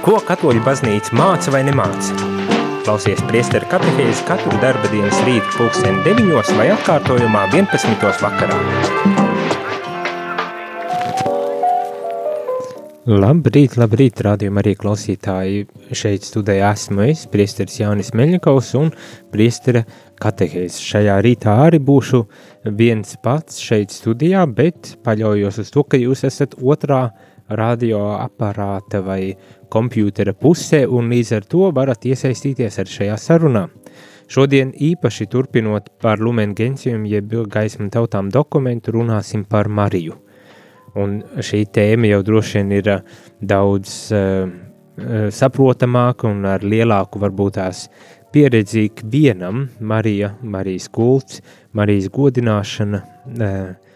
Ko katoļu baznīca māca vai nemāca? Klausies priesteru katehēzi katru darba dienas rītu pulksteni 9 vai atkārtojumā 11. vakarā. Labrīt, labrīt, rādījumā arī klausītāji. Šeit studējā esmu es, priesteris Jānis Meļņakovs un priestera katehēzi. Šajā rītā arī būšu viens pats šeit studijā, bet paļaujos uz to, ka jūs esat otrā radioaparāta vai kompjūtera pusē un līdz ar to varat iesaistīties ar šajā sarunā. Šodien īpaši turpinot par Lumen Gentium jeb gaismu tautām dokumentu runāsim par Mariju. Un šī tēma jau droši vien ir uh, daudz uh, saprotamāka un ar lielāku varbūt tās pieredzi ikvienam Marija, Marijas kults, Marijas godināšana, uh,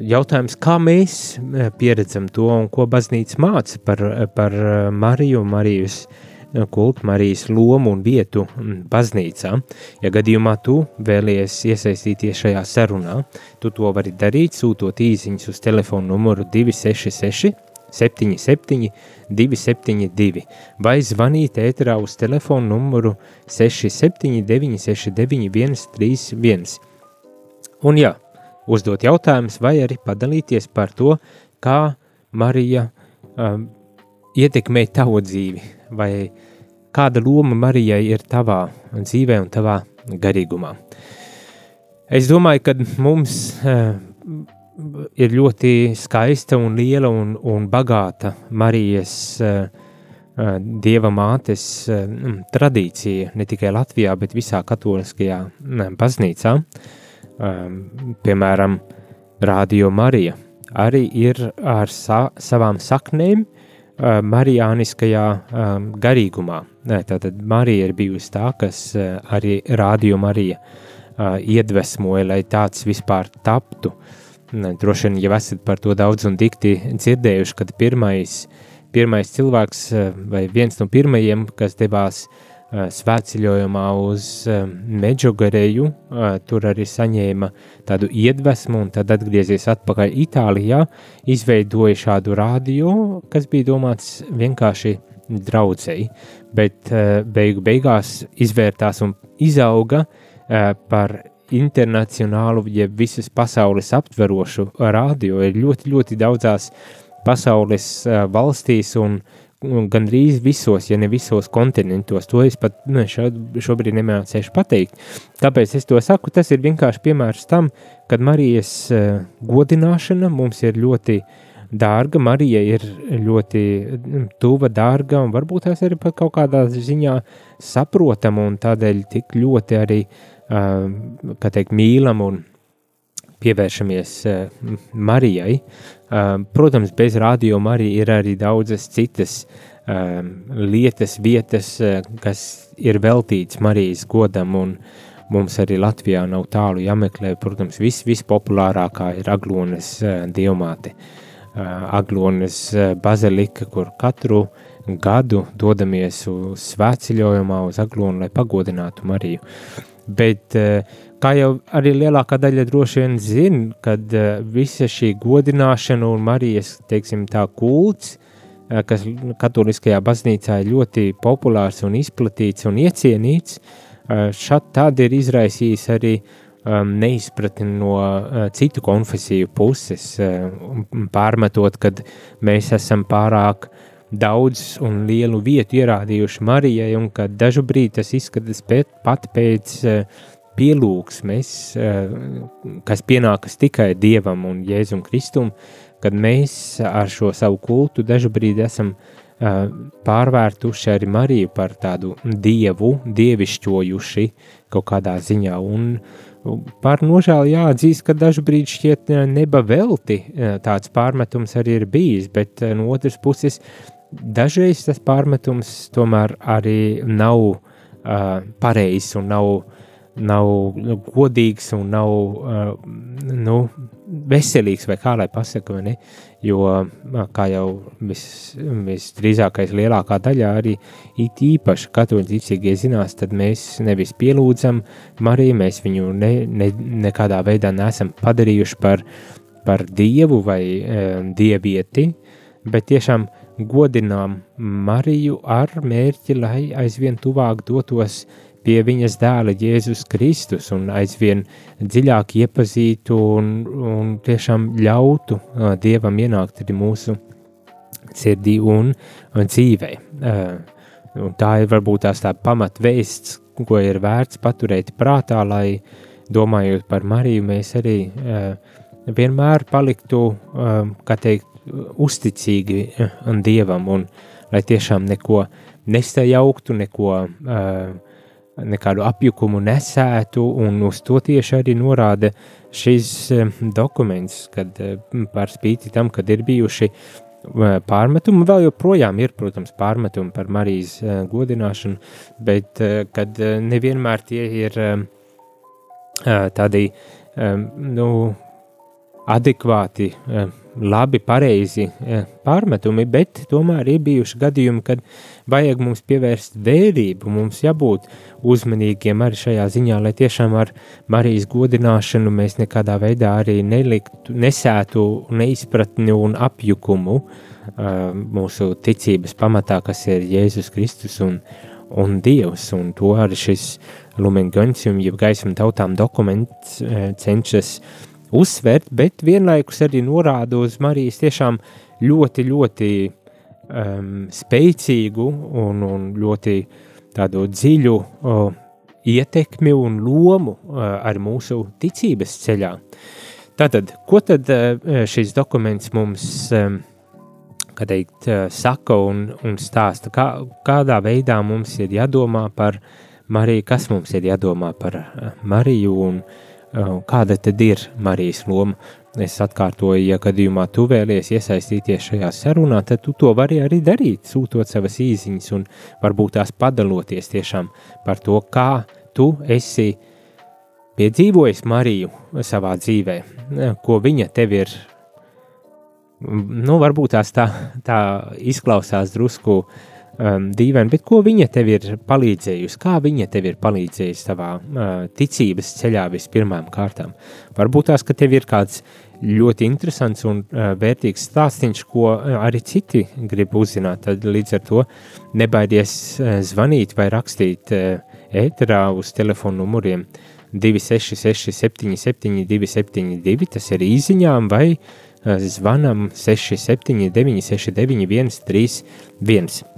jautājums, kā mēs eh, pieredzam to un ko baznīca māca par, par eh, Mariju, Marijas eh, kultu, Marijas lomu un vietu mm, baznīcā. Ja gadījumā tu vēlies iesaistīties šajā sarunā, tu to vari darīt, sūtot īsiņas uz telefonu numuru 266 77 272 vai zvanīt ēterā uz telefonu numuru 679 69 131. Un jā, uzdot jautājumus, vai arī padalīties par to, kā Marija um, ietekmē tavu dzīvi, vai kāda loma Marijai ir tavā dzīvē un tavā garīgumā. Es domāju, ka mums uh, ir ļoti skaista un liela un, un bagāta Marijas uh, uh, dieva mātes uh, tradīcija ne tikai Latvijā, bet visā katoliskajā uh, baznīcā. Uh, um, piemēram, Radio Marija, arī ir ar sa savām saknēm uh, marijāniskajā um, garīgumā. Tātad Marija ir bijusi tā, kas uh, arī Radio Marija uh, iedvesmoja, lai tāds vispār taptu. Droši vien jau esat par to daudz un dikti dzirdējuši, kad pirmais, pirmais cilvēks uh, vai viens no pirmajiem, kas devās uh, Eh, svētceļojumā uz Medžugareju, eh, tur arī saņēma tādu iedvesmu un tad atgriezies atpakaļ Itālijā, izveidoja šādu rādio, kas bija domāts vienkārši draudzēji, bet beigu beigās izvērtās un izauga par internacionālu, jeb visas pasaules aptverošu rādio, ir ļoti, ļoti daudzās pasaules valstīs un uh, gandrīz visos, ja ne visos kontinentos. To es pat nu, šobrīd nemācīšu pateikt. Kāpēc es to saku? Tas ir vienkārši piemērs tam, kad Marijas uh, godināšana mums ir ļoti dārga. Marija ir ļoti nu, tuva, dārga un varbūt tās arī pat kaut kādā ziņā saprotama un tādēļ tik ļoti arī, uh, kā teikt, mīlam un pievēršamies uh, Marijai. Uh, protams, bez rādījuma arī ir arī daudzas citas uh, lietas, vietas, kas ir veltīts Marijas godam, un mums arī Latvijā nav tālu jāmeklē. Protams, vis, vispopulārākā ir Aglonas dievmāte. Uh, Aglonas bazilika, kur katru gadu dodamies uz svētceļojumā uz Aglonu, lai pagodinātu Mariju. Bet uh, Kā jau arī lielākā daļa droši vien zina, kad uh, visa šī godināšana un Marijas teiksim, kults, uh, kas katoliskajā baznīcā ir ļoti populārs un izplatīts un iecienīts, uh, šad tad ir izraisījis arī um, neizpratni no uh, citu konfesiju puses, uh, pārmetot, kad mēs esam pārāk daudz un lielu vietu ierādījuši Marijai, un ka dažu brīdi tas izskatās pēc, pat pēc uh, pielūgsmes, eh, kas pienākas tikai Dievam un Jēzum Kristum, kad mēs ar šo savu kultu brīdi esam eh, pārvērtuši arī Mariju par tādu dievu, dievišķojuši kaut kādā ziņā. Un par nožēlu jāatzīst, ka brīdi šķiet eh, neba velti tāds pārmetums arī ir bijis, bet no otras puses dažreiz tas pārmetums tomēr arī nav uh, pareizs un nav uh, nav nu, godīgs un nav uh, nu, veselīgs, vai kā lai ne? Jo, kā jau vis, visdrīzākais lielākā daļā arī it īpaši katoļu ticīgie zinās, tad mēs nevis pielūdzam Mariju, mēs viņu ne, ne, nekādā veidā neesam padarījuši par, par dievu vai e, dievieti, bet tiešām godinām Mariju ar mērķi, lai aizvien tuvāk dotos pie viņas dēla Jēzus Kristus un aizvien dziļāk iepazītu un, un tiešām ļautu uh, Dievam ienākt arī mūsu sirdī un, un dzīvē. Uh, un tā ir varbūt tās tā pamatvēsts, ko ir vērts paturēt prātā, lai domājot par Mariju, mēs arī uh, vienmēr paliktu, uh, kā teikt, uzticīgi Dievam un lai tiešām neko nestajauktu, neko, uh, nekādu apjukumu nesētu, un uz to tieši arī norāda šis uh, dokuments, kad uh, par spīti tam, kad ir bijuši pārmetumi. Vēl joprojām ir, protams, pārmetumi par Marijas godināšanu, bet kad nevienmēr tie ir tādi nu, adekvāti, labi, pareizi pārmetumi, bet tomēr ir bijuši gadījumi, kad vajag mums pievērst vērību, mums jābūt uzmanīgiem arī šajā ziņā, lai tiešām ar Marijas godināšanu mēs nekādā veidā arī neliktu, nesētu neizpratni un apjukumu mūsu ticības pamatā, kas ir Jēzus Kristus un, un Dievs, un to arī šis Lumen Gentium, jeb gaisma tautām dokuments cenšas uh, uzsvērt, bet vienlaikus arī norāda uz Marijas tiešām ļoti, ļoti um, spēcīgu un, un ļoti tādu dziļu uh, ietekmi un lomu uh, ar mūsu ticības ceļā. Tātad, ko tad uh, šis dokuments mums um, teikt, uh, saka un, un stāsta? Kā, kādā veidā mums ir jādomā par Mariju, kas mums ir jādomā par uh, Mariju un uh, kāda tad ir Marijas loma. Es atkārtoju, ja gadījumā tu vēlies iesaistīties šajā sarunā, tad tu to vari arī darīt, sūtot savas īsiņas un varbūt tās padaloties tiešām par to, kā tu esi piedzīvojis Mariju savā dzīvē, ko viņa tev ir, nu, varbūt tās tā, tā izklausās drusku uh, um, dīvaini, bet ko viņa tev ir palīdzējusi? Kā viņa tev ir palīdzējusi savā uh, ticības ceļā vispirmām kārtām? Varbūt tās, ka tev ir kāds ļoti interesants un uh, vērtīgs stāstīns, ko uh, arī citi grib uzzināt. Tad līdz ar to nebaidies uh, zvanīt vai rakstīt uh, ēterā uz telefonu numuriem 266 77 272, tas ir īziņām vai uh, zvanam 679 69 131.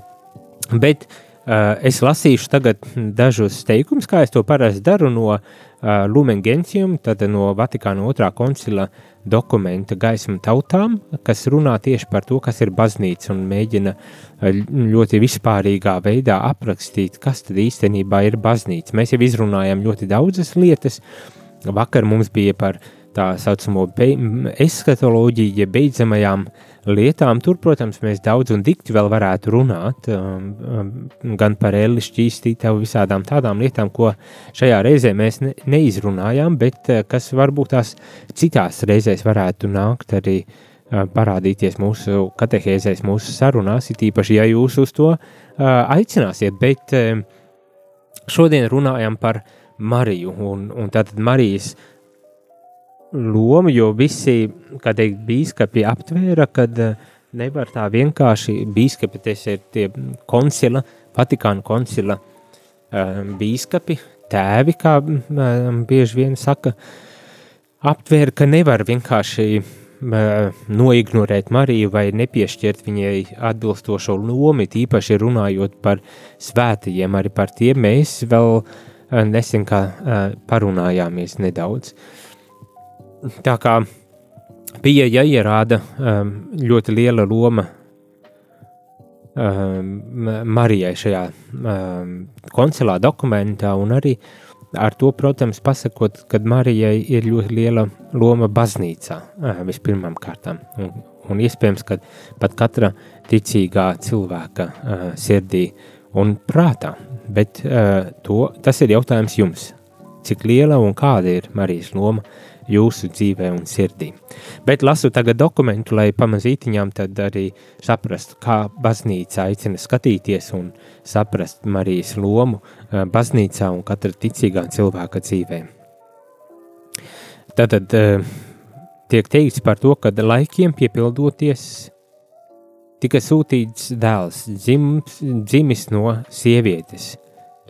Bet uh, es lasīšu tagad dažus teikumus, kā es to parasti daru no uh, Lumen Gentium, tad no Vatikāna otrā koncila dokumenta gaisma tautām, kas runā tieši par to, kas ir baznīca un mēģina uh, ļoti vispārīgā veidā aprakstīt, kas tad īstenībā ir baznīca. Mēs jau izrunājam ļoti daudzas lietas. Vakar mums bija par tā saucamo eskatoloģiju, ja beidzamajām lietām. Tur, protams, mēs daudz un dikti vēl varētu runāt um, um, gan par elli šķīstītavu, visādām tādām lietām, ko šajā reizē mēs ne, neizrunājām, bet uh, kas varbūt tās citās reizēs varētu nākt arī uh, parādīties mūsu katehēzēs, mūsu sarunās, it īpaši, ja jūs uz to uh, aicināsiet, bet šodien runājam par Mariju, un, un tātad Marijas lomu, jo visi, kā teikt, bīskapi aptvēra, kad eh, nevar tā vienkārši bīskapi, tas ir tie koncila, Vatikāna koncila eh, bīskapi, tēvi, kā eh, bieži vien saka, aptvēra, ka nevar vienkārši noignorēt Mariju vai nepiešķirt viņai atbilstošo lomu, tīpaši runājot par svētajiem, arī par tiem mēs vēl nesen kā parunājāmies nedaudz. Uh, tā kā bija jāierāda um, ļoti liela loma um, Marijai šajā um, koncilā dokumentā, un arī ar to, protams, pasakot, ka Marijai ir ļoti liela loma baznīcā uh, vispirmām kārtām, un, un iespējams, ka pat katra ticīgā cilvēka uh, sirdī un prātā, bet uh, to, tas ir jautājums jums, cik liela un kāda ir Marijas loma uh, jūsu dzīvē un sirdī. Bet lasu tagad dokumentu, lai pamazītiņām tad arī saprastu, kā baznīca aicina skatīties un saprast Marijas lomu eh, baznīcā un katra ticīgā cilvēka dzīvē. Tātad eh, tiek teikts par to, ka laikiem piepildoties tika sūtīts dēls, dzims, dzimis no sievietes,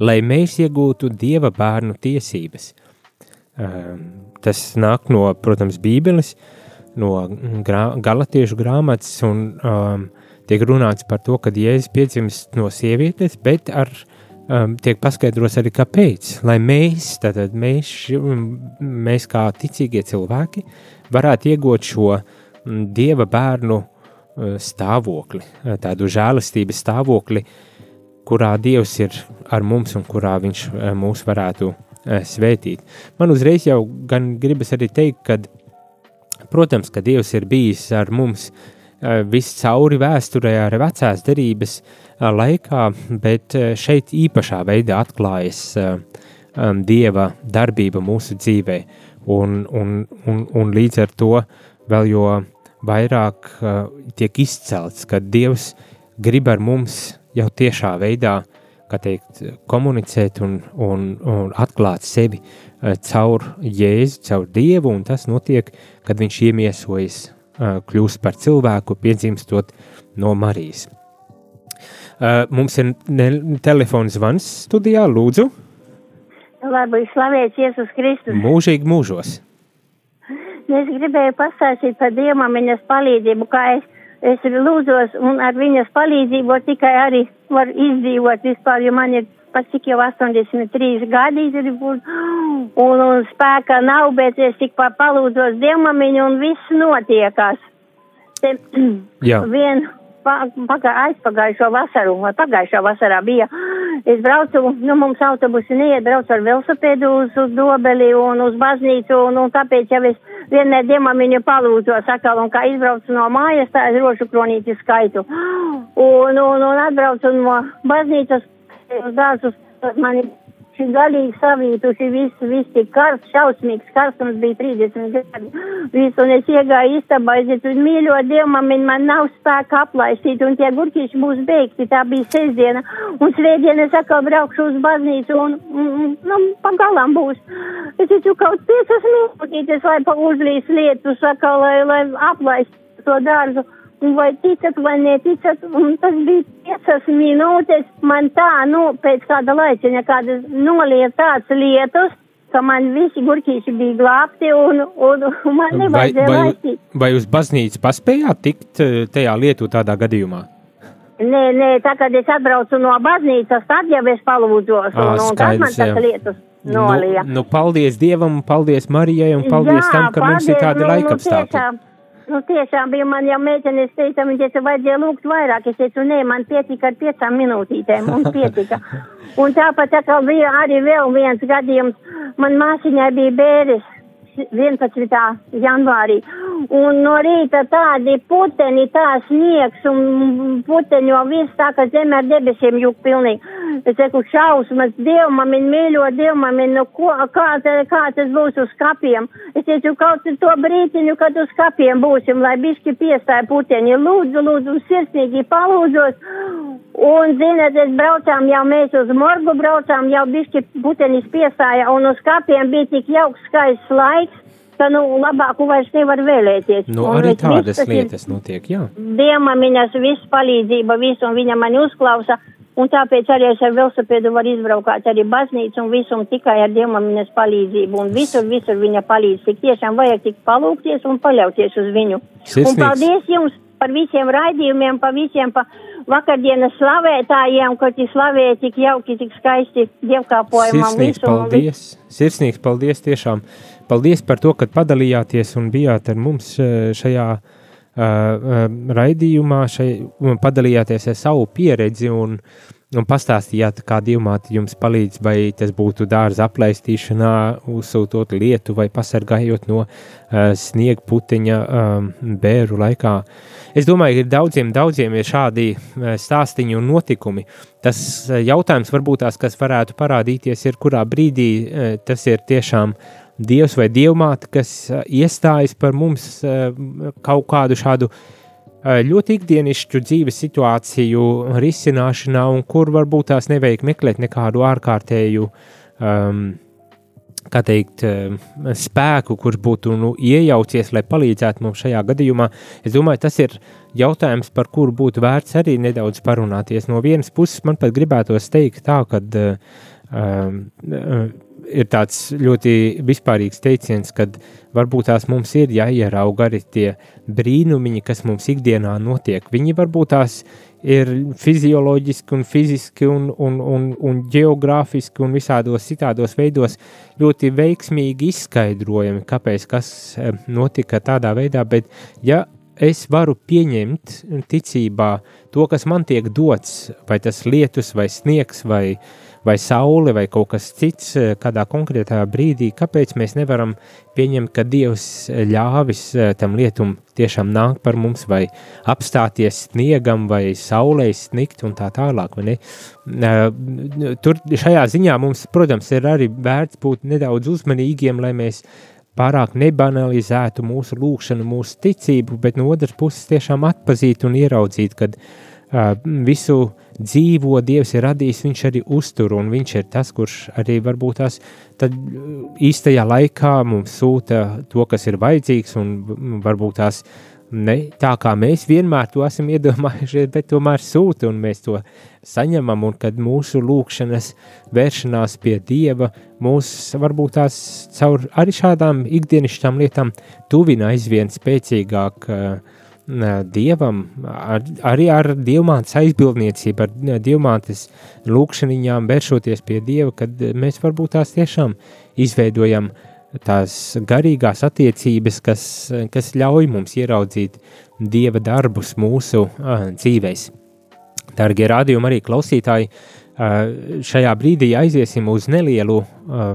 lai mēs iegūtu dieva bērnu tiesības. Um, tas nāk no, protams, Bībeles, no grā, galatiešu grāmatas, un um, tiek runāts par to, ka Jēzus piedzimst no sievietes, bet ar, um, tiek paskaidrots arī, kāpēc. Lai mēs, tātad mēs, mēs kā ticīgie cilvēki, varētu iegūt šo dieva bērnu uh, stāvokli, tādu žēlastības stāvokli, kurā Dievs ir ar mums un kurā Viņš uh, mūs varētu Eh, svētīt. Man uzreiz jau gan gribas arī teikt, ka, protams, ka Dievs ir bijis ar mums viscauri vēsturē, ar vecās derības laikā, bet šeit īpašā veidā atklājas Dieva darbība mūsu dzīvē, un, un, un, un līdz ar to vēl jo vairāk tiek izcelts, ka Dievs grib ar mums jau tiešā veidā uh, teikt, komunicēt un, un, un atklāt sevi uh, caur Jēzu, caur Dievu, un tas notiek, kad viņš iemiesojas, uh, kļūst par cilvēku, piedzimstot no Marijas. Uh, mums ir telefons zvans studijā, lūdzu. Labi, slavēts Jēzus Kristus. Mūžīgi mūžos. Es gribēju pastāstīt par Dievmamiņas palīdzību, kā es es lūdzos un ar viņas palīdzību tikai arī var izdzīvot vispār, jo man ir pats cik jau 83 gadi ir būt, un, un spēka nav, bet es tik palūdzos dievmamiņu un viss notiekās. Te, Jā. Vien, pagā, aizpagājušo vasaru, vai pagājušā vasarā bija, es braucu, nu mums autobusi neiet, braucu ar velosipēdu uz, uz dobeli un uz baznīcu, un, un tāpēc jau es vienmēr diemam viņu palūdzu sakal, un kā izbraucu no mājas, tā es rošu kronīti skaitu. Un, un, un atbraucu no baznīcas uz dārzus, mani Viņš galīgi savītuši, viss, viss tik karsts, šausmīgs karstums bija 30 gadi. Visu, un es iegāju istabā, es teicu, mīļo Dievu, man, nav spēka aplaistīt, un tie gurķīši būs beigti, tā bija sestdiena, un svētdiena es atkal braukšu uz baznīcu, un, un nu, pagalām būs. Es teicu, kaut piecas minūtītes, lai pa uzlīs lietu, saka, lai, lai aplaist to dārzu vai ticat vai neticat, un tas bija piecas minūtes, man tā, nu, pēc kāda laiciņa, kāda noliet tāds lietus, ka man visi gurķīši bija glābti, un, un, un man nevajadzēja vai, laistīt. Vai uz baznīcu paspējāt tikt eh, tajā lietu tādā gadījumā? Nē, nē, tā kad es atbraucu no baznīcas, tad jau es palūdzos, un, un tas man tas lietus. Nolija. Nu, nu, paldies Dievam, paldies Marijai un paldies Jā, tam, ka paldies, mums ir tādi nu, laikapstākļi. Nu, Nu, tiešām bija man jau meitenes teica, viņa teica, vajadzēja lūgt vairāk. Es teicu, nē, man pietika ar piecām minūtītēm un pietika. un tāpat tā kā bija arī vēl viens gadījums, man māsiņai bija bēres 11. janvārī. Un no rīta tādi puteni, tā sniegs un puteņo viss tā, ka zeme ar debesīm jūg pilnīgi. Es teiktu, šausmas, dievmamin, mīļo dievmamin, nu ko, kā, kā tas būs uz kapiem. Es teicu, kaut to brītiņu, kad uz kapiem būsim, lai bišķi piestāja puteņi. Lūdzu, lūdzu, sirsnīgi palūdzos. Un, zināt, es braucām jau mēs uz morgu braucām, jau bišķi putenis piestāja, un uz kapiem bija tik jauks skaists laiks ka, nu, labāku vairs nevar vēlēties. Nu, un arī tādas lietas notiek, jā. Diemamiņas viss palīdzība, visu, un viņa mani uzklausa, un tāpēc arī es ar velosipēdu varu izbraukāt arī baznīcu un visu, un tikai ar diemamiņas palīdzību, un visur, visur viņa palīdz. Tik tiešām vajag tik palūkties un paļauties uz viņu. Sirsnīgs. Un paldies jums par visiem raidījumiem, par visiem, pa vakardienas slavētājiem, ko ti slavēja tik jauki, tik skaisti dievkāpojumam. Sirsnīgs visu, paldies, sirsnīgs paldies tiešām. Paldies par to, ka padalījāties un bijāt ar mums eh, šajā uh, raidījumā, šai, padalījāties ar savu pieredzi un, un pastāstījāt, kā divmāte jums palīdz, vai tas būtu dārza aplaistīšanā, uzsūtot lietu vai pasargājot no uh, sniega puteņa um, bēru laikā. Es domāju, ka daudziem, daudziem ir šādi stāstiņi un notikumi. Tas jautājums varbūt tās, kas varētu parādīties, ir kurā brīdī tas ir tiešām uh, dievs vai dievmāte, kas iestājas par mums kaut kādu šādu ļoti ikdienišķu dzīves situāciju risināšanā, un kur varbūt tās nevajag meklēt nekādu ārkārtēju um, kā teikt, spēku, kurš būtu nu, iejaucies, lai palīdzētu mums šajā gadījumā. Es domāju, tas ir jautājums, par kuru būtu vērts arī nedaudz parunāties. No vienas puses, man pat gribētos teikt tā, ka um, ir tāds ļoti vispārīgs teiciens, ka varbūt tās mums ir jāierauga arī tie brīnumiņi, kas mums ikdienā notiek. Viņi varbūt tās ir fizioloģiski un fiziski un, un, un, un geogrāfiski un visādos citādos veidos ļoti veiksmīgi izskaidrojami, kāpēc kas eh, notika tādā veidā, bet ja es varu pieņemt ticībā to, kas man tiek dots, vai tas lietus vai sniegs vai uh, vai saule vai kaut kas cits eh, kādā konkrētā brīdī, kāpēc mēs nevaram pieņemt, ka Dievs eh, ļāvis eh, tam lietum tiešām nāk par mums vai apstāties sniegam vai saulē snikt un tā tālāk? Tur šajā ziņā mums, protams, ir arī vērts būt nedaudz uzmanīgiem, lai mēs pārāk nebanalizētu mūsu lūkšanu, mūsu ticību, bet no otras puses tiešām atpazīt un ieraudzīt, kad uh, visu dzīvo, Dievs ir radījis, viņš arī uztur, un viņš ir tas, kurš arī varbūt tās īstajā laikā mums sūta to, kas ir vajadzīgs, un varbūt tās ne tā, kā mēs vienmēr to esam iedomājušies, bet tomēr sūta, un mēs to saņemam, un kad mūsu lūkšanas vēršanās pie Dieva mūs varbūt tās caur arī šādām ikdienišķām lietām tuvina aizvien spēcīgāk uh, dievam, ar, arī ar dievmātes aizbildniecību, ar dievmātes lūkšaniņām, vēršoties pie dieva, kad mēs varbūt tās tiešām izveidojam tās garīgās attiecības, kas, kas ļauj mums ieraudzīt dieva darbus mūsu uh, dzīvēs. Dargie rādījumi arī klausītāji, uh, šajā brīdī aiziesim uz nelielu uh,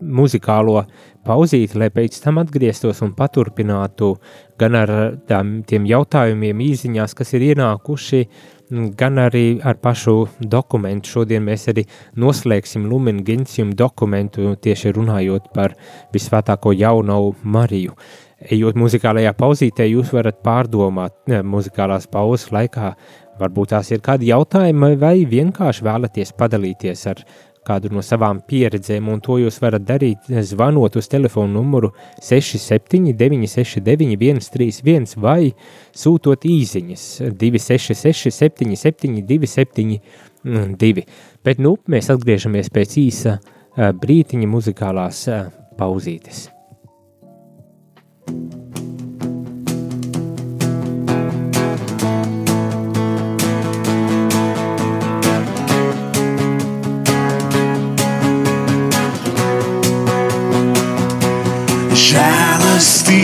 muzikālo pauzīti, lai pēc tam atgrieztos un paturpinātu gan ar tām, tiem jautājumiem, īsiņās, kas ir ienākuši, gan arī ar pašu dokumentu. Šodien mēs arī noslēgsim Lumen Gentium dokumentu tieši runājot par visvētāko jauno Mariju. Ejot muzikālajā pauzītē, jūs varat pārdomāt ne, muzikālās pauzes laikā, varbūt tās ir kādi jautājumi, vai vienkārši vēlaties padalīties ar kādu no savām pieredzēm, un to jūs varat darīt zvanot uz telefonu numuru 679 691 131 vai sūtot īziņas 266 77 272. Bet nu, mēs atgriežamies pēc īsa brītiņa muzikālās pauzītes. thank you žēlastība,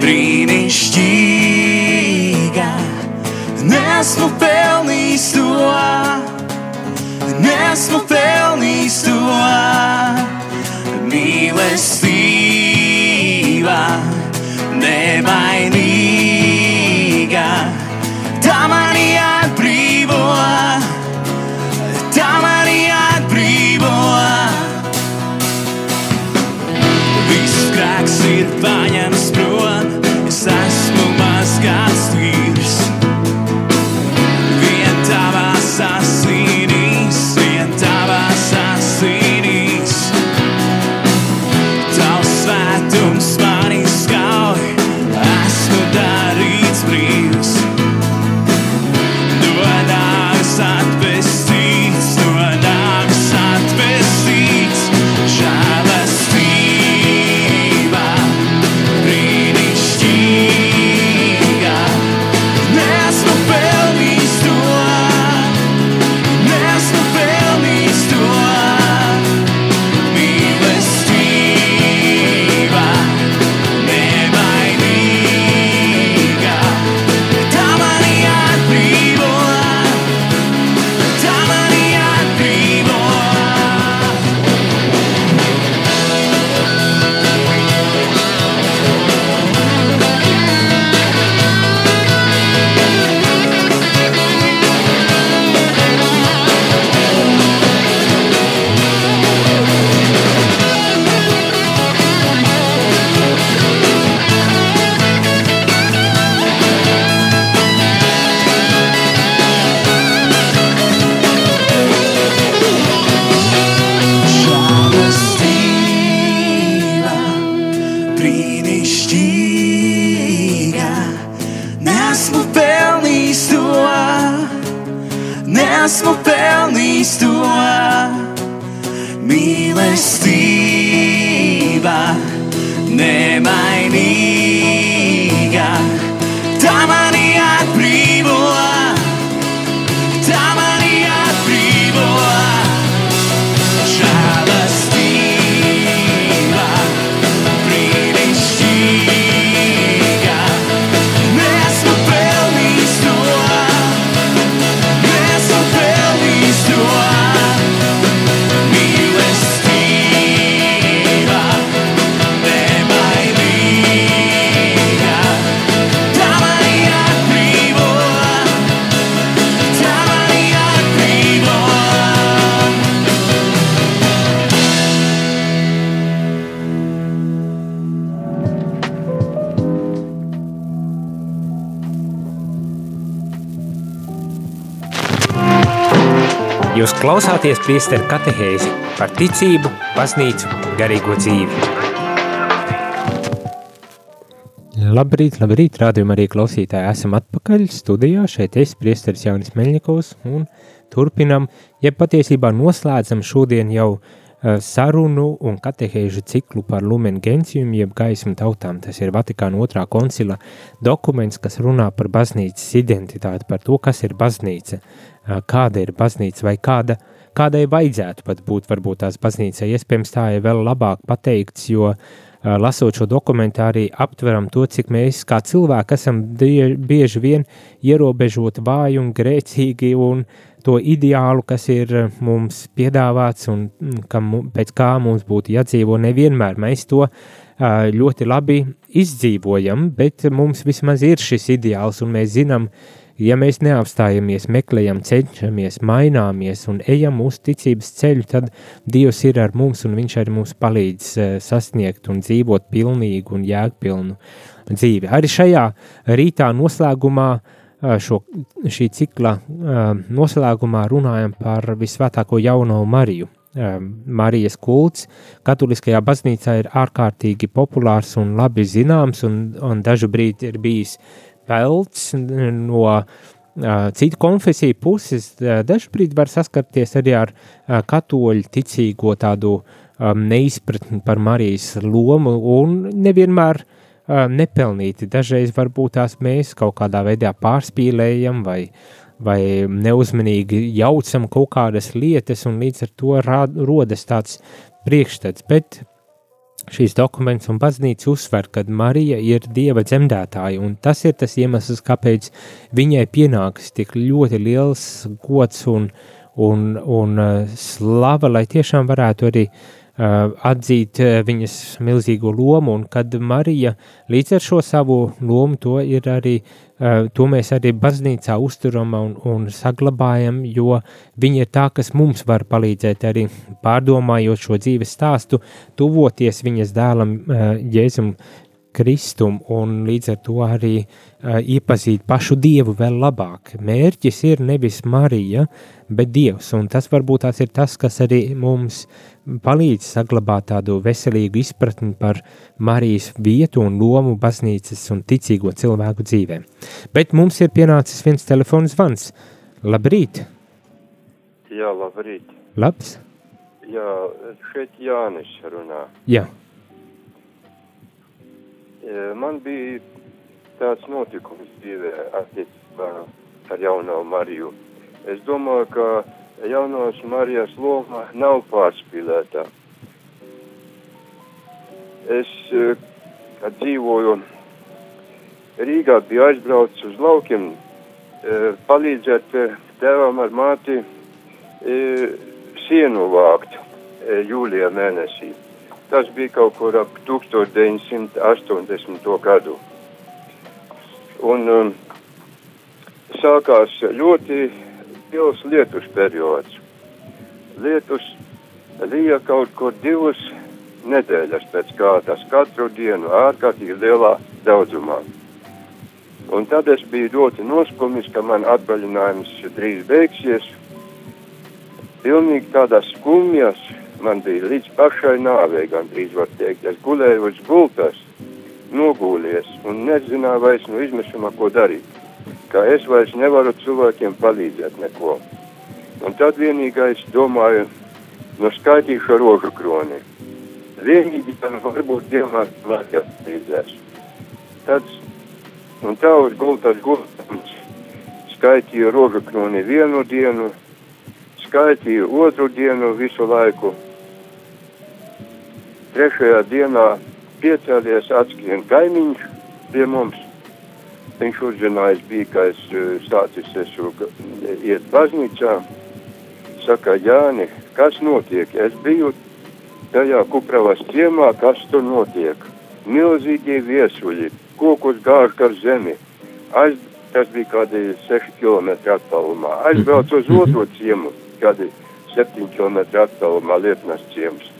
brīnišķīga. Nesmu pelnījis to, nesmu pelnījis to mīlestība, nemainīga. Grēks ir paņemts prom, es esmu mazgāts tīrs. Klausāties priesteru katehēzi par ticību, baznīcu, garīgo dzīvi. Labrīt, labrīt, rādījumā arī klausītāji. Esam atpakaļ studijā. Šeit es, priesteris Jaunis Meļņikovs, un turpinam, ja patiesībā noslēdzam šodien jau uh, sarunu un katehēžu ciklu par lumen gentium, jeb gaismu tautām. Tas ir Vatikāna otrā koncila dokuments, kas runā par baznīcas identitāti, par to, kas ir baznīca, uh, kāda ir baznīca vai kāda, kādai vajadzētu pat būt varbūt tās baznīcai. Iespējams, tā ir vēl labāk pateikts, jo uh, lasot šo dokumentu arī aptveram to, cik mēs kā cilvēki esam bieži vien ierobežoti, vāji un grēcīgi un to ideālu, kas ir uh, mums piedāvāts un mm, kam, pēc kā mums būtu jādzīvo, nevienmēr mēs to uh, ļoti labi izdzīvojam, bet mums vismaz ir šis ideāls un mēs zinām, ja mēs neapstājamies, meklējam, cenšamies, maināmies un ejam uz ticības ceļu, tad Dievs ir ar mums un Viņš arī mums palīdz eh, sasniegt un dzīvot pilnīgu un jēgpilnu dzīvi. Arī šajā rītā noslēgumā, eh, šo, šī cikla noslēgumā runājam par visvētāko jauno Mariju. Marijas kults katoliskajā baznīcā ir ārkārtīgi populārs un labi zināms, un, un dažu brīdi ir bijis pelts no uh, citu konfesiju puses. Uh, Dažkārt var saskarties arī ar uh, katoļu ticīgo tādu um, neizpratni par Marijas lomu, un nevienmēr nepelnīti. Dažreiz varbūt tās mēs kaut kādā veidā pārspīlējam vai, vai neuzmanīgi jaucam kaut kādas lietas, un līdz ar to rā, rodas tāds priekšstats. Bet šīs dokuments un baznīca uzsver, ka Marija ir dieva dzemdētāja, un tas ir tas iemesls, kāpēc viņai pienāks tik ļoti liels gods un, un, un slava, lai tiešām varētu arī uh, atzīt uh, viņas milzīgo lomu, un kad Marija līdz ar šo savu lomu to ir arī, uh, to mēs arī baznīcā uzturam un, un saglabājam, jo viņa ir tā, kas mums var palīdzēt arī pārdomājot šo dzīves stāstu, tuvoties viņas dēlam Jēzum Kristum un līdz ar to arī uh, iepazīt pašu Dievu vēl labāk. Mērķis ir nevis Marija, bet Dievs, un tas varbūt tās ir tas, kas arī mums palīdz saglabāt tādu veselīgu izpratni par Marijas vietu un lomu baznīcas un ticīgo cilvēku dzīvē. Bet mums ir pienācis viens telefons zvans. Labrīt! Jā, labrīt. Labs! Jā, šeit Jānis runā. Jā, E, Man bija tāds notikums dzīvē attiecībā ar jauno Mariju. Es domāju, ka jaunās Marijas loma nav pārspīlētā. Es, kad dzīvoju Rīgā, biju aizbraucis uz laukiem, palīdzēt tēvam ar māti sienu vākt jūlijā mēnesī. Tas bija kaut kur ap 1980. gadu. Un um, sākās ļoti liels lietus periods. Lietus lija kaut kur divas nedēļas pēc kārtas, katru dienu ārkārtīgi lielā daudzumā. Un tad es biju ļoti noskumis, ka man atvaļinājums drīz beigsies. Pilnīgi tādās skumjas, man bija līdz pašai nāvei, gandrīz var teikt. Es gulēju uz gultas, nogūlies un nezināju vairs no izmisuma, ko darīt. ka es vairs nevaru cilvēkiem palīdzēt neko. Un tad vienīgais domāju, nu skaitīšu rožu kroni. Vienīgi tam varbūt Dievam vajag palīdzēs. Tad, un tā uz gultas gultams skaitīju rožu kroni vienu dienu, skaitīju otru dienu visu laiku. Trešajā dienā piecēlies atskrien kaimiņš pie mums. Viņš uzzinājis bija, ka es eh, sācis esmu iet baznīcā. Saka, Jāni, kas notiek? Es biju tajā Kupravas ciemā, kas tur notiek. Milzīgie viesuļi, kokus gāž ar zemi. Aiz, tas bija kādi 6 km attālumā. Aizbrauc uz otro ciemu, kādi 7 km attālumā Lietnas ciems.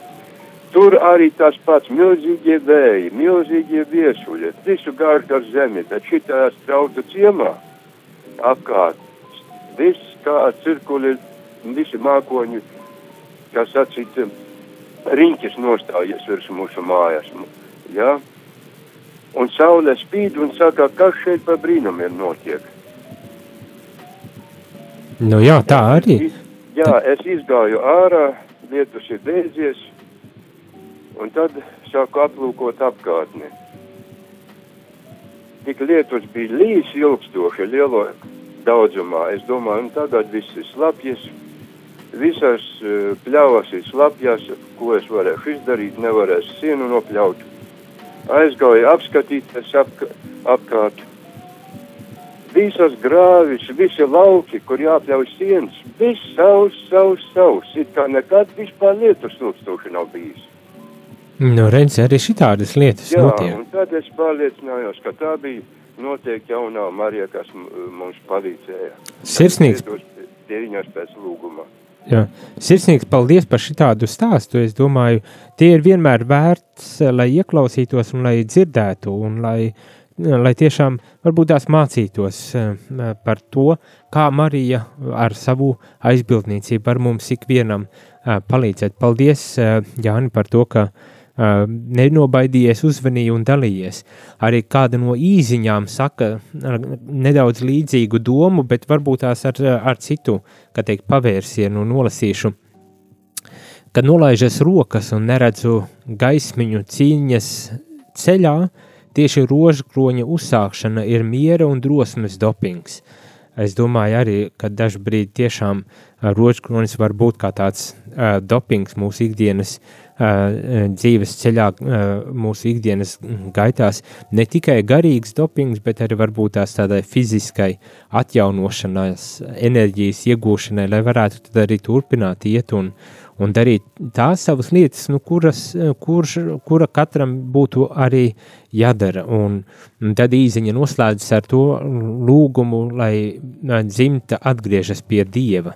Tur arī tas pats milzīgie vēji, milzīgie viesuļi, visu gārš ar zemi, bet šitā strauta ciemā apkārt. Viss kā cirkuli, visi mākoņi, kā sacīt, riņķis nostājies virs mūsu mājas. Ja? Un saule spīd un saka, kas šeit pa brīnumiem notiek. Nu jā, tā arī. Jā, es izgāju ārā, lietus ir beidzies, un tad sāku aplūkot apkārtni. Tik lietus bija līdz ilgstoši lielo daudzumā. Es domāju, un tagad viss ir slapjas, visas uh, pļavas ir slapjas, ko es varēšu izdarīt, nevarēšu sienu nopļaut. Aizgāju apskatīties apk apkārt. Visas grāvis, visi lauki, kur jāpļauj sienas, viss savs, savs, savs. It kā nekad vispār lietus ilgstoši nav bijis. Nu, redz, arī šitādas lietas Jā, notiek. un tad es pārliecinājos, ka tā bija noteikti jaunā Marija, kas mums palīdzēja. Sirsnīgs, Pie viņas pēc lūguma. jā, sirsnīgs paldies par šitādu stāstu. Es domāju, tie ir vienmēr vērts, eh, lai ieklausītos un lai dzirdētu, un lai, lai tiešām varbūt tās mācītos eh, par to, kā Marija ar savu aizbildniecību var mums ikvienam eh, palīdzēt. Paldies, eh, Jāni, par to, ka Uh, nenobaidījies, uzvanīja un dalījies. Arī kāda no īziņām saka uh, nedaudz līdzīgu domu, bet varbūt tās ar, ar citu, kā teikt, pavērsienu nolasīšu. Kad nolaižas rokas un neredzu gaismiņu cīņas ceļā, tieši rožkroņa uzsākšana ir miera un drosmes dopings. Es domāju arī, ka dažbrīd tiešām uh, rožkronis var būt kā tāds uh, dopings mūsu ikdienas uh, dzīves ceļā, uh, mūsu ikdienas gaitās. Ne tikai garīgs dopings, bet arī varbūt tās tādai fiziskai atjaunošanās, enerģijas iegūšanai, lai varētu tad arī turpināt iet un, un darīt tās savas lietas, nu, kuras, kurš, kura katram būtu arī jādara. Un, un tad īziņa noslēdzas ar to lūgumu, lai dzimta atgriežas pie Dieva.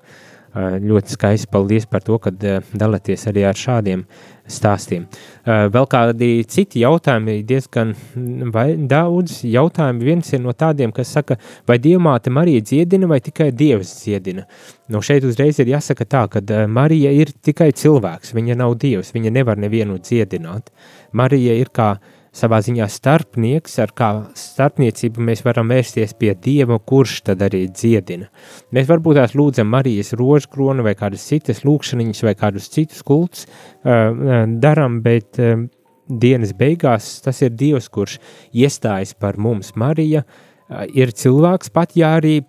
Ā, Ļoti skaisti paldies par to, ka dalāties arī ar šādiem stāstiem. Ā, Vēl kādi citi jautājumi, diezgan mm, daudz jautājumu. Viens ir no tādiem, kas saka, vai Dievmāte Marija dziedina vai tikai Dievs dziedina. Nu, šeit uzreiz ir jāsaka tā, ka ā, Marija ir tikai cilvēks, viņa nav Dievs, viņa nevar nevienu dziedināt. Marija ir kā savā ziņā starpnieks, ar kā starpniecību mēs varam vērsties pie Dieva, kurš tad arī dziedina. Mēs varbūt tās lūdzam Marijas rožkronu vai kādas citas lūkšaniņas vai kādus citus kultus uh, daram, bet uh, dienas beigās tas ir Dievs, kurš iestājas par mums. Marija uh, ir cilvēks, pat ja arī,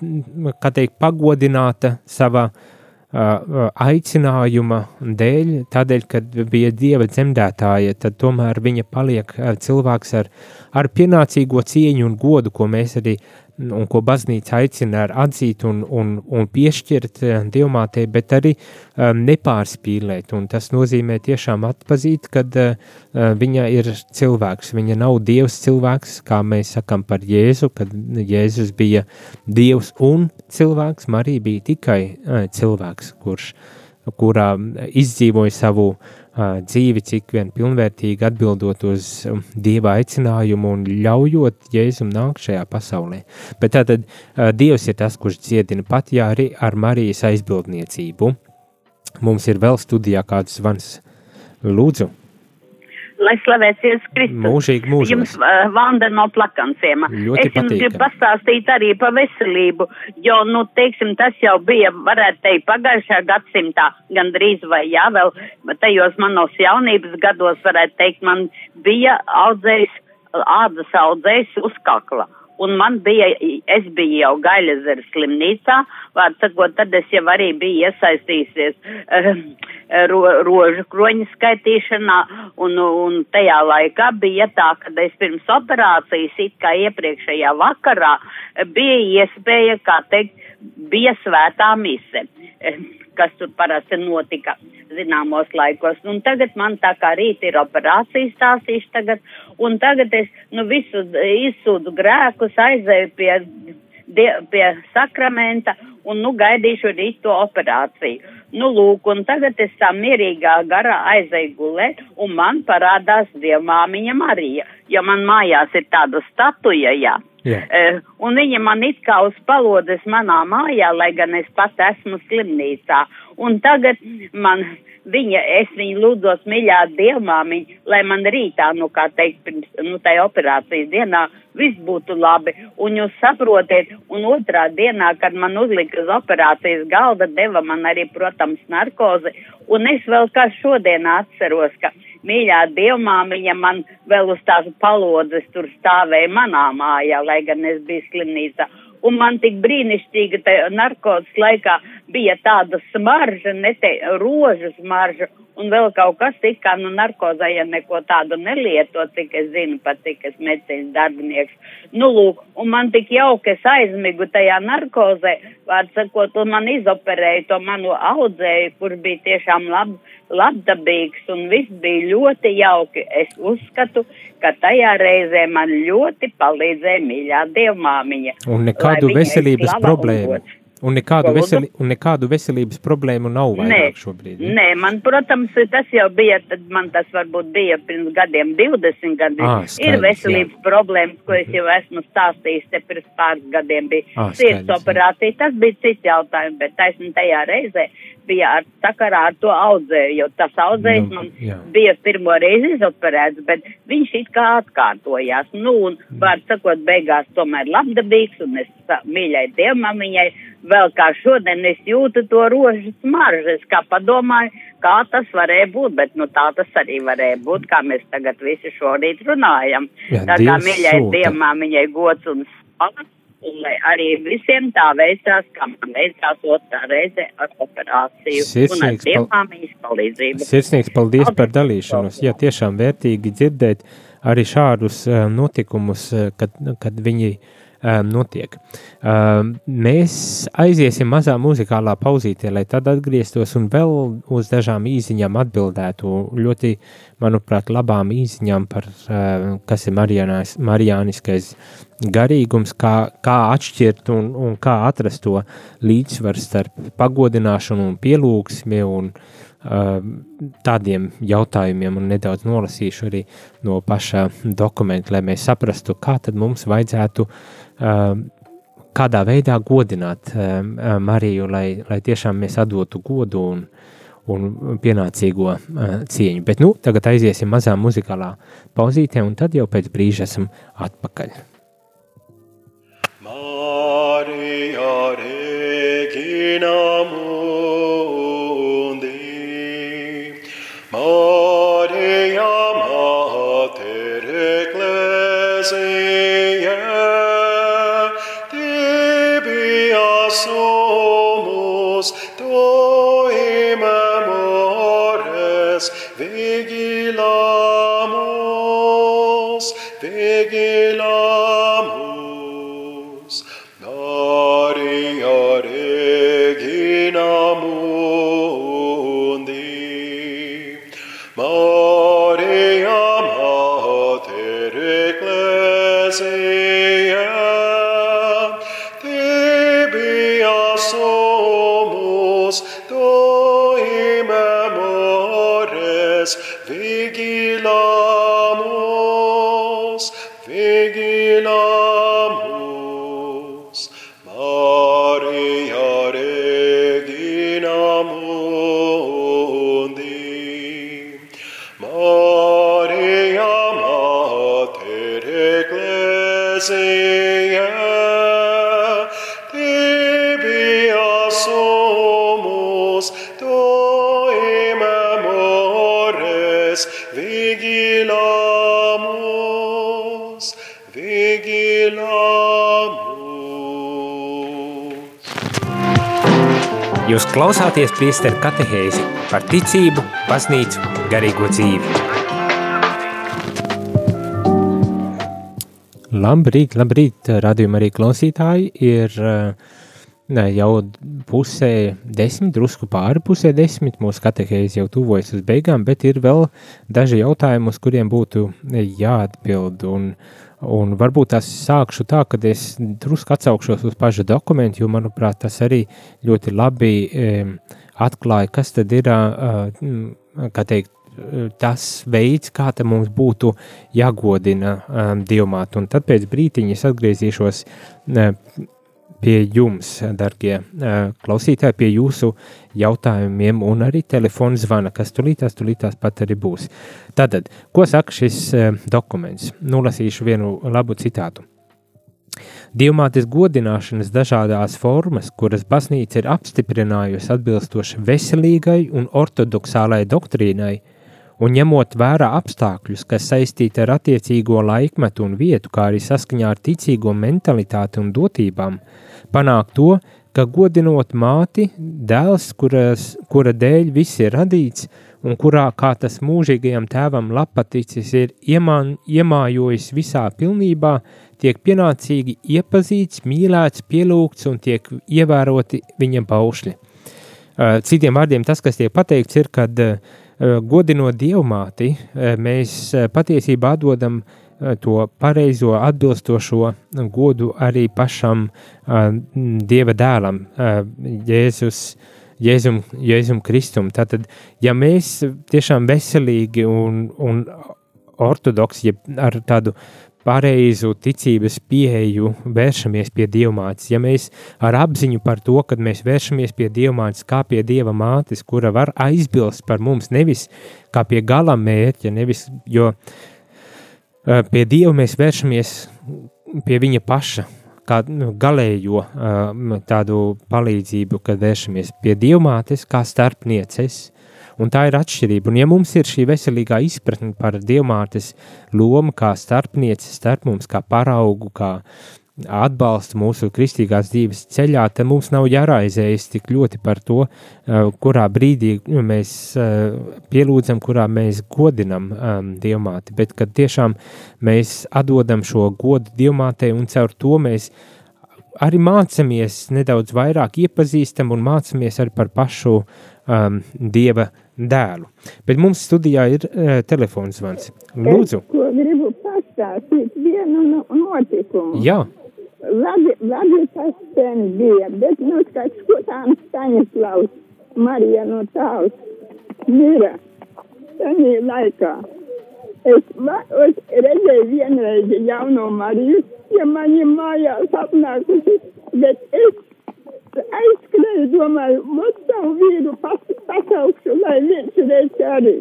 kā teikt, pagodināta savā uh, aicinājuma dēļ, tādēļ, kad bija dieva dzemdētāja, tad tomēr viņa paliek cilvēks ar, ar pienācīgo cieņu un godu, ko mēs arī un ko baznīca aicina atzīt un, un, un piešķirt uh, dievmātei, bet arī um, nepārspīlēt. Un tas nozīmē tiešām atpazīt, kad uh, uh, viņa ir cilvēks. Viņa nav dievs cilvēks, kā mēs sakam par Jēzu, kad Jēzus bija dievs un cilvēks. Marija bija tikai uh, cilvēks, kurš, kurā izdzīvoja savu uh, dzīvi, cik vien pilnvērtīgi atbildot uz um, dieva aicinājumu un ļaujot Jēzum nākt šajā pasaulē. Bet tātad Dievs ir tas, kurš dziedina pat ja arī ar Marijas aizbildniecību. Mums ir vēl studijā kāds zvans. Lūdzu, Lai slavēts Jēzus Kristus. Mūžīgi mūžos. Jums uh, Vanda no plakansiem. Ļoti es jums gribu patīkami. pastāstīt arī par veselību, jo, nu, teiksim, tas jau bija, varētu teikt, pagājušajā gadsimtā, gandrīz vai jā, vēl tajos manos jaunības gados, varētu teikt, man bija audzējs, ādas audzējs uz kakla. Un man bija, es biju jau Gaļazeres slimnīcā, vārds sakot, tad es jau arī biju iesaistījusies uh, ro, rožu kroņu skaitīšanā, un, un tajā laikā bija tā, ka es pirms operācijas, it kā iepriekšējā vakarā, bija iespēja, kā teikt, bija svētā mise, eh, kas tur parasti notika zināmos laikos. Un tagad man tā kā rīt ir operācija stāstīšu tagad, un tagad es, nu, visu izsūdu grēkus, aizēju pie, die, pie sakramenta, un, nu, gaidīšu rīt to operāciju. Nu, lūk, un tagad es tā mierīgā garā aizēju gulēt, un man parādās dievmāmiņa Marija, jo man mājās ir tāda statuja, jā. Jā. Uh, un viņa man it kā uz palodes manā mājā, lai gan es pat esmu slimnīcā. Un tagad man viņa, es viņu lūdzos mīļā dievmāmiņa, lai man rītā, nu kā teikt, pirms, nu tai operācijas dienā viss būtu labi. Un jūs saprotiet, un otrā dienā, kad man uzlika uz operācijas galda, deva man arī, protams, narkozi. Un es vēl kā šodien atceros, ka mīļā dievmāmiņa man vēl uz tās palodzes tur stāvēja manā mājā, lai gan es biju slimnīcā. Un man tik brīnišķīga tajā narkotikas laikā bija tāda smarža, ne te rožu smarža, un vēl kaut kas tik kā, nu, narkozē, ja neko tādu nelieto, cik es zinu, pat cik es medicīnas darbinieks. Nu, lūk, un man tik jauki, es aizmigu tajā narkozē, vārds sakot, un man izoperēja to manu audzēju, kurš bija tiešām lab, labdabīgs, un viss bija ļoti jauki. Es uzskatu, ka tajā reizē man ļoti palīdzēja mīļā dievmāmiņa. Un nekādu veselības problēmu. gods. Un nekādu, veseli, un nekādu veselības problēmu nav vairāk šobrīd. ja? Nē, man, protams, tas jau bija, tad man tas varbūt bija pirms gadiem, 20 gadiem. Ā, ir skaidrs, veselības problēmas, ko es jau esmu stāstījis te pirms pāris gadiem. Bija Ā, sirds jā. operācija, tas bija cits jautājums, bet taisni tajā reizē bija ar sakarā ar to audzēju, jo tas audzējs Nu, man jā. bija pirmo reizi izoperēts, bet viņš it kā atkārtojās. Nu, un, var sakot, beigās tomēr labdabīgs, un es mīļai dievmamiņai, vēl kā šodien es jūtu to rožu smaržu, es kā padomāju, kā tas varēja būt, bet nu tā tas arī varēja būt, kā mēs tagad visi šorīt runājam. Jā, tā kā mīļai dievmamiņai gods un spēks. Un lai arī visiem tā veicās, kā man veicās otrā reize ar operāciju un ar Sirsnīgs dievmāmiņas palīdzību. Sirsnīgs paldies Paldies. par dalīšanos. Jā, tiešām vērtīgi dzirdēt arī šādus uh, notikumus, uh, kad, kad viņi um, notiek. Um, mēs aiziesim mazā muzikālā pauzītē, lai tad atgrieztos un vēl uz dažām īsiņām atbildētu. Ļoti, manuprāt, labām īsiņām par, uh, kas ir marijāniskais garīgums, kā, kā atšķirt un, un kā atrast to līdzsvaru starp pagodināšanu un pielūgsmi un uh, tādiem jautājumiem, un nedaudz nolasīšu arī no paša dokumenta, lai mēs saprastu, kā tad mums vajadzētu uh, kādā veidā godināt uh, Mariju, lai, lai tiešām mēs atdotu godu un, un pienācīgo uh, cieņu. Bet nu, tagad aiziesim mazā muzikālā pauzītē, un tad jau pēc brīža esam atpakaļ. Maria Regina Mundi, klausāties priesteru katehēzi par ticību, baznīcu, garīgo dzīvi. Labrīt, labrīt, radījuma arī klausītāji. Ir ne, jau pusē desmit, drusku pāri pusē desmit, mūsu katehēzi jau tuvojas uz beigām, bet ir vēl daži jautājumi, uz kuriem būtu jāatbild, un uh, Un varbūt tas sākšu tā, ka es drusku atsaukšos uz pašu dokumentu, jo, manuprāt, tas arī ļoti labi atklāja, kas tad ir, teikt, tas veids, kā mums būtu jāgodina dievmāt. Un tad pēc brītiņa es atgriezīšos pie jums, darbie klausītāji, pie jūsu jautājumiem, un arī telefona zvana, kas tulītās, tulītās pat arī būs. Tātad, ko saka šis dokuments? Nolasīšu vienu labu citātu. Dievmātes godināšanas dažādās formas, kuras baznīca ir apstiprinājusi atbilstoši veselīgai un ortodoksālai doktrīnai, un ņemot vērā apstākļus, kas saistīti ar attiecīgo laikmetu un vietu, kā arī saskaņā ar ticīgo mentalitāti un dotībām, panākt to, ka godinot māti, dēls, kuras, kura dēļ viss ir radīts, un kurā, kā tas mūžīgajam tēvam lapaticis ir iemān, iemājojis visā pilnībā, tiek pienācīgi iepazīts, mīlēts, pielūgts un tiek ievēroti viņa paušļi. Citiem vārdiem tas, kas tiek pateikts, ir, kad godinot dievmāti, mēs patiesībā atdodam uh, to pareizo, atbilstošo godu arī pašam uh, Dieva dēlam, uh, Jēzus. Jēzum, Jēzum Kristum. Tātad, ja mēs tiešām veselīgi un, un ortodoksi, ja ar tādu pareizu ticības pieeju vēršamies pie dievmātes, ja mēs ar apziņu par to, ka mēs vēršamies pie dievmātes kā pie dieva mātes, kura var aizbilst par mums nevis kā pie gala mērķa, nevis, jo uh, Eh, pie Dieva mēs vēršamies pie Viņa paša, kā nu, galējo eh, tādu palīdzību, kad vēršamies pie Dievmātes kā starpnieces. Un tā ir atšķirība. Un, ja mums ir šī veselīgā izpratne par dievmātes lomu, kā starpniece starp mums, kā paraugu, kā atbalsta mūsu kristīgās dzīves ceļā, tad mums nav jāraizējas tik ļoti par to, kurā brīdī mēs pielūdzam, kurā mēs godinam dievmāti, bet kad tiešām mēs atdodam šo godu dievmātei un caur to mēs arī mācamies nedaudz vairāk iepazīstam un mācamies arī par pašu um, dieva dēlu. Bet mums studijā ir uh, telefons zvans. Lūdzu. Es, gribu pastāstīt vienu notikumu. Jā. Labi, labi tas sen bija, bet nu, kad skatām Staņislavs, Marija no tāls, mira, senī laikā. Es, va, es redzēju vienreiz jauno Mariju, ja mani mājās apnākusi, bet es aizskrēju, domāju, mot savu vīru pas, pasaukšu, lai viņš reiz arī.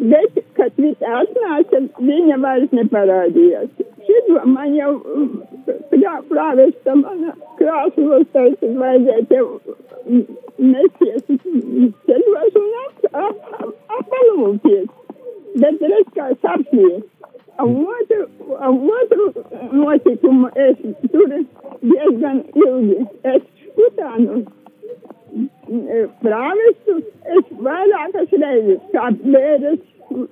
Bet, kad viņš atnāca, viņa vairs neparādījās. Šito man jau jā, prāvesta mana krāslos, tad vajadzēja tev nesies ceļos un ap, ap, ap, apalūties. Bet redz kā sapnī. Otru, otru notikumu es tur diezgan ilgi. Es skutānu prāvestu, es vairākas reizes kā bēres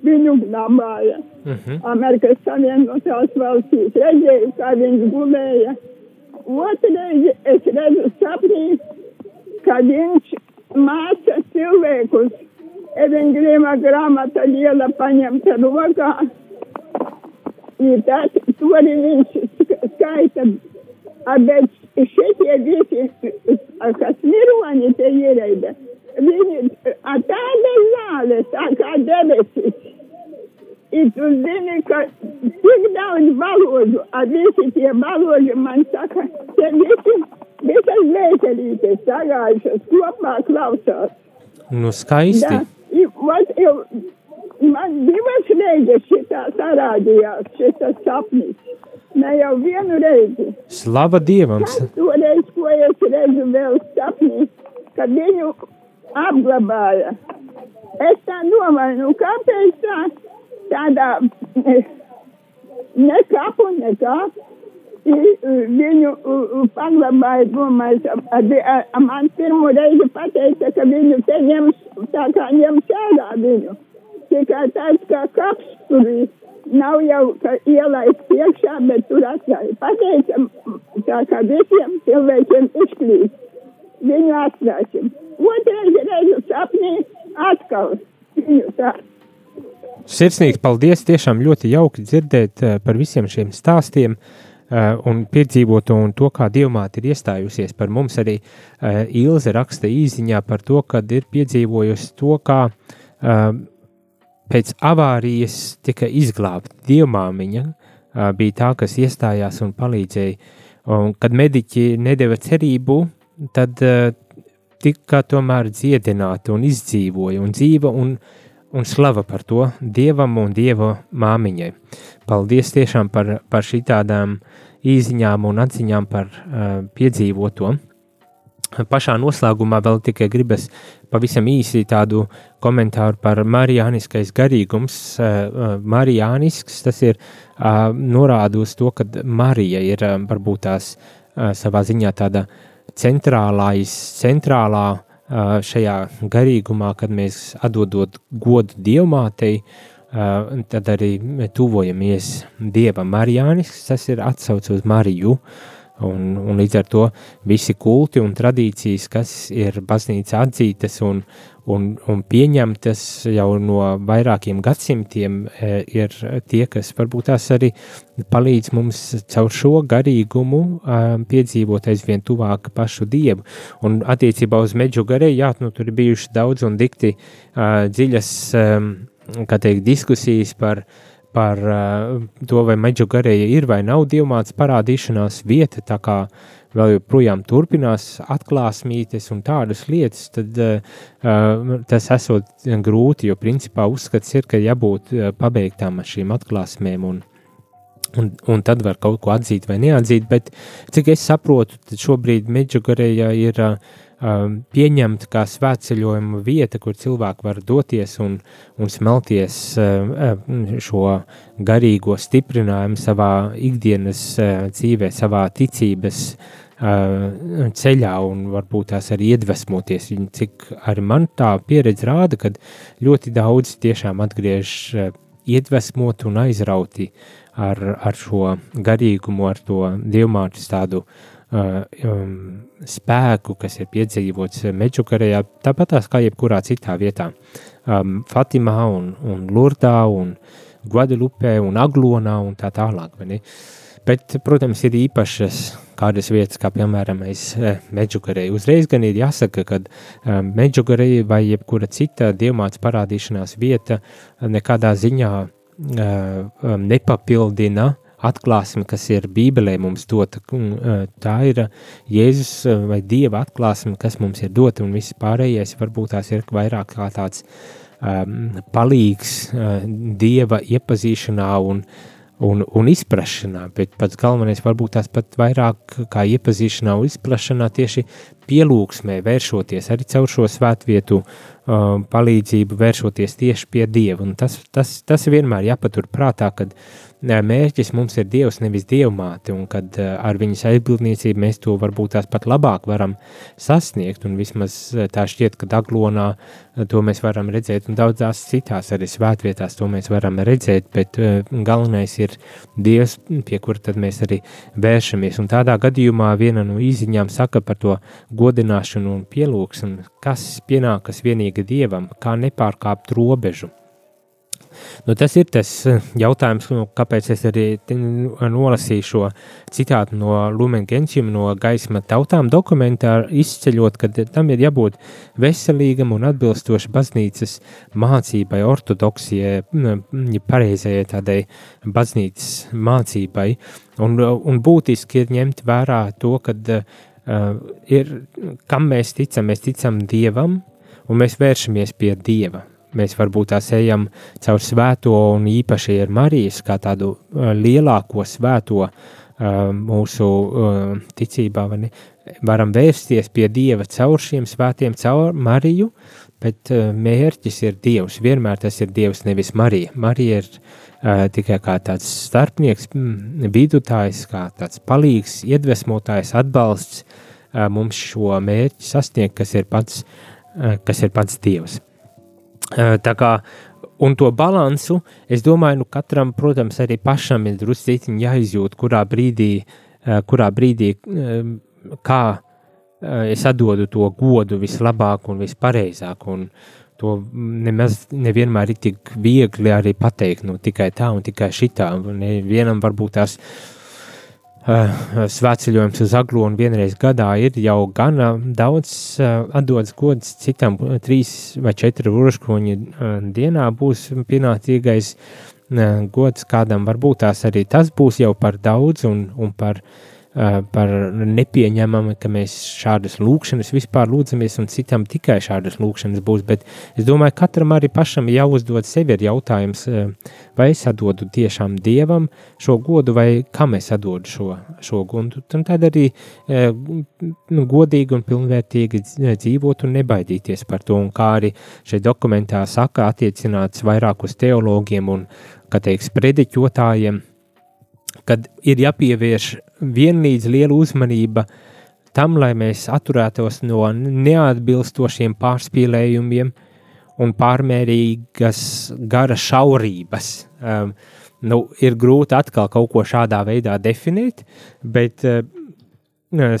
viņu glabāja. Uh mhm. -huh. Amerikas Savienotās valstīs redzēju, kā viņš gulēja. Otrreiz es redzu sapnī, ka viņš māca cilvēkus. Evangelījuma grāmata liela paņemta rokā. Ir tas, to arī viņš skaita. Bet šitie visi, kas miroņi te ierēda, viņi tāda zāle, tā kā debesis. I tu zini, ka tik daudz valodu, visi tie valodi man saka, te visi, visas meitelītes sagājušas kopā klausās. Nu, skaisti. Da, i, vat, jau, man divas reizes šitā sarādījās, šitas sapnis. Ne jau vienu reizi. Slava Dievam! Kas toreiz, ko es redzu vēl sapnī, kad viņu apglabāja. Es tā domāju, nu kāpēc tā, tādā ne kapu, nekā, viņu paglabāja domājot, man pirmo reizi pateica, ka viņu te ņems, tā kā ņems ārā viņu. Tikai tāds kā kaps tur. Nav jau, ka ielaist iekšā, bet tur atstāja. Pateica, tā kā visiem cilvēkiem izklīt. Viņu atstāsim. Otrais reizi sapnī atkal viņu tā. Sirsnīgs paldies! Tiešām ļoti jauki dzirdēt uh, par visiem šiem stāstiem. Uh, un piedzīvot un to, kā dievmāte ir iestājusies par mums. Arī uh, Ilze raksta īsiņā par to, kad ir piedzīvojusi to, kā uh, pēc avārijas tika izglābta dievmāmiņa, uh, bija tā, kas iestājās un palīdzēja. Un, kad mediķi nedēva cerību, tad uh, tika tomēr dziedināta un izdzīvoja un dzīva un dzīva un slava par to dievam un dieva māmiņai. Paldies tiešām par, par šitādām īziņām un atziņām par uh, piedzīvoto. Pašā noslēgumā vēl tikai gribas pavisam īsi tādu komentāru par marijāniskais garīgums. Uh, marijānisks tas ir uh, norāda uz to, ka Marija ir uh, varbūt tās uh, savā ziņā tāda centrālais, centrālā šajā garīgumā, kad mēs atdodot godu dievmātei, tad arī tuvojamies dievam Marijānis, tas ir atsauc uz Mariju, un, un līdz ar to visi kulti un tradīcijas, kas ir baznīca atzītas un, un, un pieņemtas jau no vairākiem gadsimtiem, e, ir tie, kas varbūt tās arī palīdz mums caur šo garīgumu piedzīvot aizvien tuvāk pašu dievu. Un attiecībā uz meģu garēju, jā, nu, tur ir bijuši daudz un dikti dziļas, kā teikt, diskusijas par par uh, to, vai meģu garēja ir vai nav dievmāts parādīšanās vieta, tā kā uh, vēl joprojām turpinās atklāsmītes un tādas lietas, tad uh, tas esot grūti, jo principā uzskats ir, ka jābūt uh, pabeigtām ar šīm atklāsmēm un, un, un tad var kaut ko atzīt vai neatzīt, bet cik es saprotu, tad šobrīd Medžugarejā ir uh, pieņemta kā svētceļojuma vieta, kur cilvēki var doties un, un smelties šo garīgo stiprinājumu savā ikdienas dzīvē, savā ticības ceļā un varbūt tās arī iedvesmoties. Cik arī man tā pieredze rāda, ka ļoti daudz tiešām atgriež iedvesmot un aizrauti ar, ar šo garīgumu, ar to dievmātes tādu uh, um, spēku, kas ir piedzīvots Meģukarejā, tāpat tās kā jebkurā citā vietā. Um, Fatimā un, un Lurdā un Guadalupē un Aglonā un tā tālāk. Uh, Bet, protams, ir īpašas kādas vietas, kā piemēram eh, Meģugarei. Uzreiz gan ir jāsaka, ka eh, Meģugarei vai jebkura cita dievmāts parādīšanās vieta nekādā ziņā eh, nepapildina atklāsme, kas ir Bībelē mums dota. Tā ir Jēzus vai Dieva atklāsme, kas mums ir dota, un viss pārējais varbūt tās ir vairāk kā tāds um, palīgs uh, Dieva iepazīšanā un uh, un, un izpratnē, bet pats galvenais varbūt tās pat vairāk kā iepazīšanā un izpratnē tieši pielūgsmē, vēršoties arī caur šo svētvietu uh, palīdzību, vēršoties tieši pie Dieva. Un tas, tas, tas vienmēr jāpatur prātā, kad mērķis mums ir Dievs, nevis Dievmāte, un kad uh, ar viņas aizbildniecību mēs to varbūt tās pat labāk varam sasniegt, un vismaz uh, tā šķiet, ka Daglonā uh, to mēs varam redzēt, un daudzās citās arī svētvietās to mēs varam redzēt, bet galvenais ir Dievs, pie kura tad mēs arī vēršamies, un tādā gadījumā viena no īziņām saka par to godināšanu un pielūgsmu, kas pienākas vienīgi Dievam, kā nepārkāpt robežu. Nu, tas ir tas eh, jautājums, nu, kāpēc es arī nolasīju šo citātu no Lumena Genčiem, no gaisma tautām dokumentā, izceļot, ka tam ir jābūt veselīgam un atbilstoši baznīcas mācībai, ortodoksijai, ja pareizajai tādai baznīcas mācībai. Un, un būtiski ir ņemt vērā to, ka uh, ir, kam mēs ticam, mēs ticam Dievam, un mēs vēršamies pie Dieva mēs varbūt tās ejam caur svēto un īpaši ar Marijas kā tādu lielāko svēto mūsu ticībā, vai ne? Varam vērsties pie Dieva caur šiem svētiem, caur Mariju, bet mērķis ir Dievs. Vienmēr tas ir Dievs, nevis Marija. Marija ir tikai kā tāds starpnieks, vidutājs, kā tāds palīgs, iedvesmotājs, atbalsts mums šo mērķi sasniegt, kas ir pats, kas ir pats Dievs. Tā kā Un to balansu, es domāju, nu katram, protams, arī pašam ir drusku jāizjūt, kurā brīdī, kurā brīdī kā es atdodu to godu vislabāk un vispareizāk. Un to nemaz nevienmēr ir tik viegli arī pateikt, nu tikai tā un tikai šitā. Vienam varbūt tās Eh, svētceļojums uz Aglonu vienreiz gadā ir jau gana daudz uh, atdodas gods, citam. Trīs vai četri urškroņi uh, dienā būs pienācīgais gods, kādam. Varbūt tās arī tas būs jau par daudz un, un par uh, par nepieņemamu, ka mēs šādas lūkšanas vispār lūdzamies, un citam tikai šādas lūkšanas būs. Bet es domāju, ka katram arī pašam jāuzdod sev ir jautājums, vai es atdodu tiešām dievam šo godu, vai kam es atdodu šo, šo godu. Un tad arī nu, godīgi un pilnvērtīgi dzīvot un nebaidīties par to. Un kā arī šeit dokumentā saka, attiecināts vairāk uz teologiem un, kā teiks, prediķotājiem kad ir jāpievērš vienlīdz liela uzmanība tam, lai mēs atturētos no neatbilstošiem pārspīlējumiem un pārmērīgas gara šaurības. Um, nu, ir grūti atkal kaut ko šādā veidā definēt, bet uh,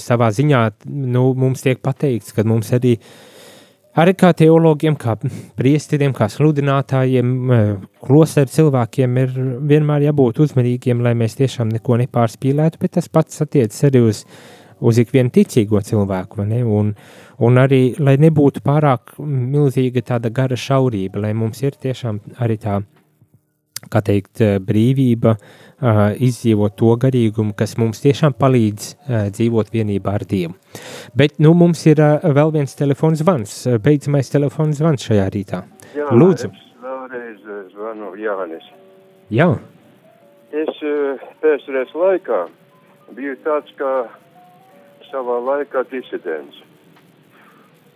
savā ziņā nu, mums tiek pateikts, ka mums arī uh, Arī kā teologiem, kā priesteriem, kā sludinātājiem, klosteru cilvēkiem ir vienmēr jābūt uzmanīgiem, lai mēs tiešām neko nepārspīlētu, bet tas pats attiecas arī uz, uz ikvienu ticīgo cilvēku, un, un arī, lai nebūtu pārāk milzīga tāda gara šaurība, lai mums ir tiešām arī tā, kā teikt, brīvība uh, uh, izdzīvot to garīgumu, kas mums tiešām palīdz uh, dzīvot vienībā ar Dievu. Bet nu, mums ir vēl viens telefons zvans, beidzamais telefons zvans šajā rītā. Jā, Lūdzu. Es vēlreiz zvanu Jānis. Jā. Es pēcreiz laikā biju tāds kā savā laikā disidents.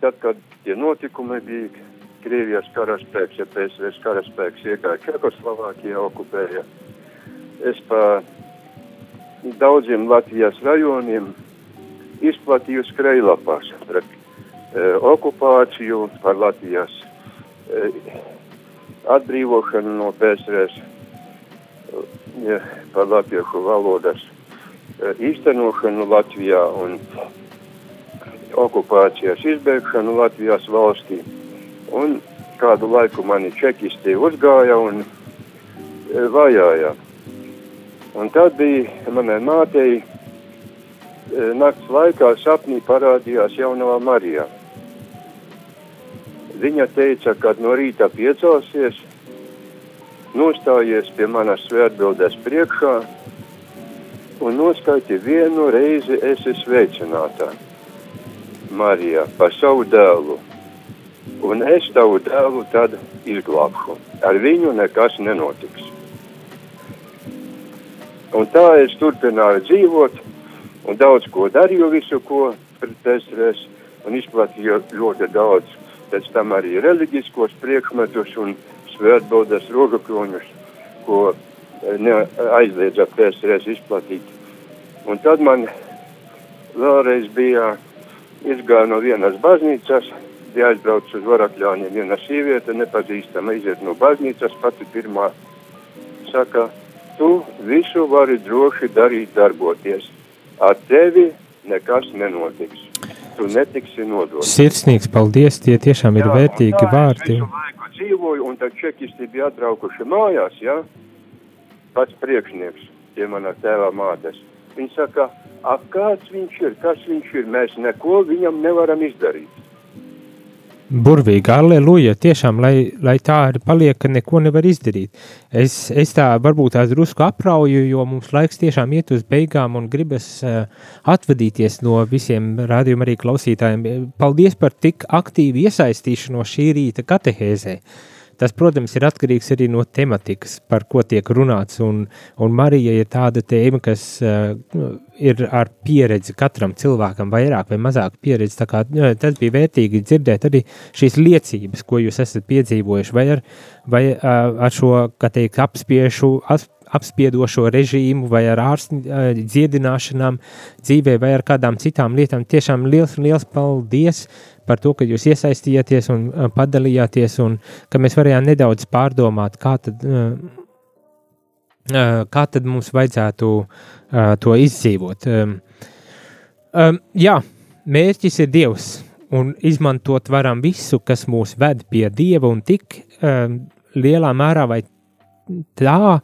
Tad, kad tie notikumi bija Krievijas karaspēks, ja pēcreiz karaspēks iegāja Čekoslovākijā, okupēja es pa daudziem Latvijas rajoniem izplatīju skrejlapās pret e, okupāciju, par Latvijas e, atbrīvošanu no PSRS, e, par latviešu valodas e, īstenošanu Latvijā un okupācijas izbeigšanu Latvijas valstī. Un kādu laiku mani čekisti uzgāja un e, vajāja. Un tad bija manai mātei e, nakts laikā sapnī parādījās jaunā Marijā. Viņa teica, ka no rīta piecelsies, nostājies pie manas svētbildes priekšā un noskaiti vienu reizi esi sveicinātā. Marija, pa savu dēlu, un es tavu dēlu tad izglābšu. Ar viņu nekas nenotiks. Un tā es turpināju dzīvot un daudz ko darīju, visu ko pret PSRS un izplatīju ļoti daudz pēc tam arī reliģiskos priekšmetus un svētbaldas rožakroņus, ko e, aizliedza PSRS izplatīt. Un tad man vēlreiz bija izgāja no vienas baznīcas, bija aizbraucis uz Varakļāniem viena sieviete, nepazīstama iziet no baznīcas, pati pirmā saka, tu visu vari droši darīt, darboties. Ar tevi nekas nenotiks. Tu netiksi nodots. Sirsnīgs paldies, tie tiešām ir jā, vērtīgi vārdi. Es laiku dzīvoju, un tad čekisti bija atbraukuši mājās, jā, pats priekšnieks, tie manā tēvā mātes. Viņi saka, a kāds viņš ir, kas viņš ir, mēs neko viņam nevaram izdarīt. Burvīgi, aleluja, tiešām, lai, lai tā arī paliek, ka neko nevar izdarīt. Es, es tā varbūt tās drusku aprauju, jo mums laiks tiešām iet uz beigām un gribas uh, atvadīties no visiem rādījuma arī klausītājiem. Paldies par tik aktīvu iesaistīšanos šī rīta katehēzē. Tas, protams, ir atkarīgs arī no tematikas, par ko tiek runāts, un, un Marija ir tāda tēma, kas uh, ir ar pieredzi katram cilvēkam vairāk vai mazāk pieredzi, kā uh, tas bija vērtīgi dzirdēt arī šīs liecības, ko jūs esat piedzīvojuši, vai ar, vai, uh, ar šo, teikt, apspiešu, ap, apspiedošo režīmu, vai ar ārstu dziedināšanām dzīvē, vai ar kādām citām lietām. Tiešām liels, liels paldies par to, ka jūs iesaistījāties un padalījāties, un ka mēs varējām nedaudz pārdomāt, kā tad, kā tad mums vajadzētu to izdzīvot. Jā, mērķis ir Dievs, un izmantot varam visu, kas mūs ved pie Dieva, un tik lielā mērā vai tā,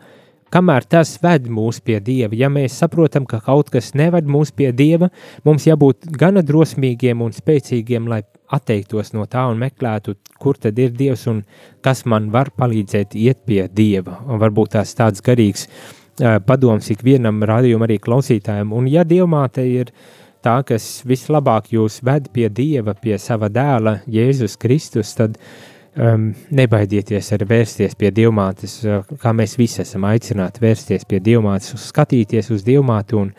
kamēr tas ved mūs pie Dieva. Ja mēs saprotam, ka kaut kas neved mūs pie Dieva, mums jābūt gana drosmīgiem un spēcīgiem, lai atteiktos no tā un meklētu, kur tad ir Dievs un kas man var palīdzēt iet pie Dieva. Un varbūt tās tāds garīgs uh, padoms ikvienam radījumam arī klausītājiem. Un ja Dievmāte ir tā, kas vislabāk jūs ved pie Dieva, pie sava dēla Jēzus Kristus, tad uh, um, nebaidieties arī vērsties pie dievmātes, uh, kā mēs visi esam aicināti vērsties pie dievmātes, skatīties uz dievmāti un,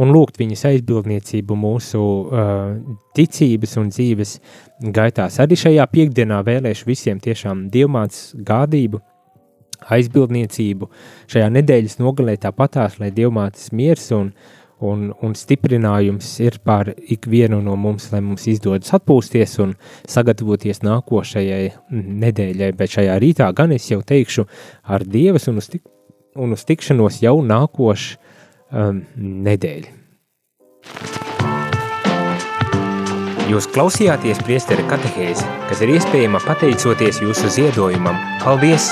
un lūgt viņas aizbildniecību mūsu uh, ticības un dzīves gaitās. Arī šajā piekdienā vēlēšu visiem tiešām dievmātes gādību, aizbildniecību. Šajā nedēļas nogalē tāpatās, lai dievmātes miers un, un, un stiprinājums ir pār ikvienu no mums, lai mums izdodas atpūsties un sagatavoties nākošajai nedēļai, bet šajā rītā gan es jau teikšu ar Dievas un uz, tik, un uz tikšanos jau nākošu um, nedēļu. Jūs klausījāties priesteri katehēzi, kas ir iespējama pateicoties jūsu ziedojumam. Paldies!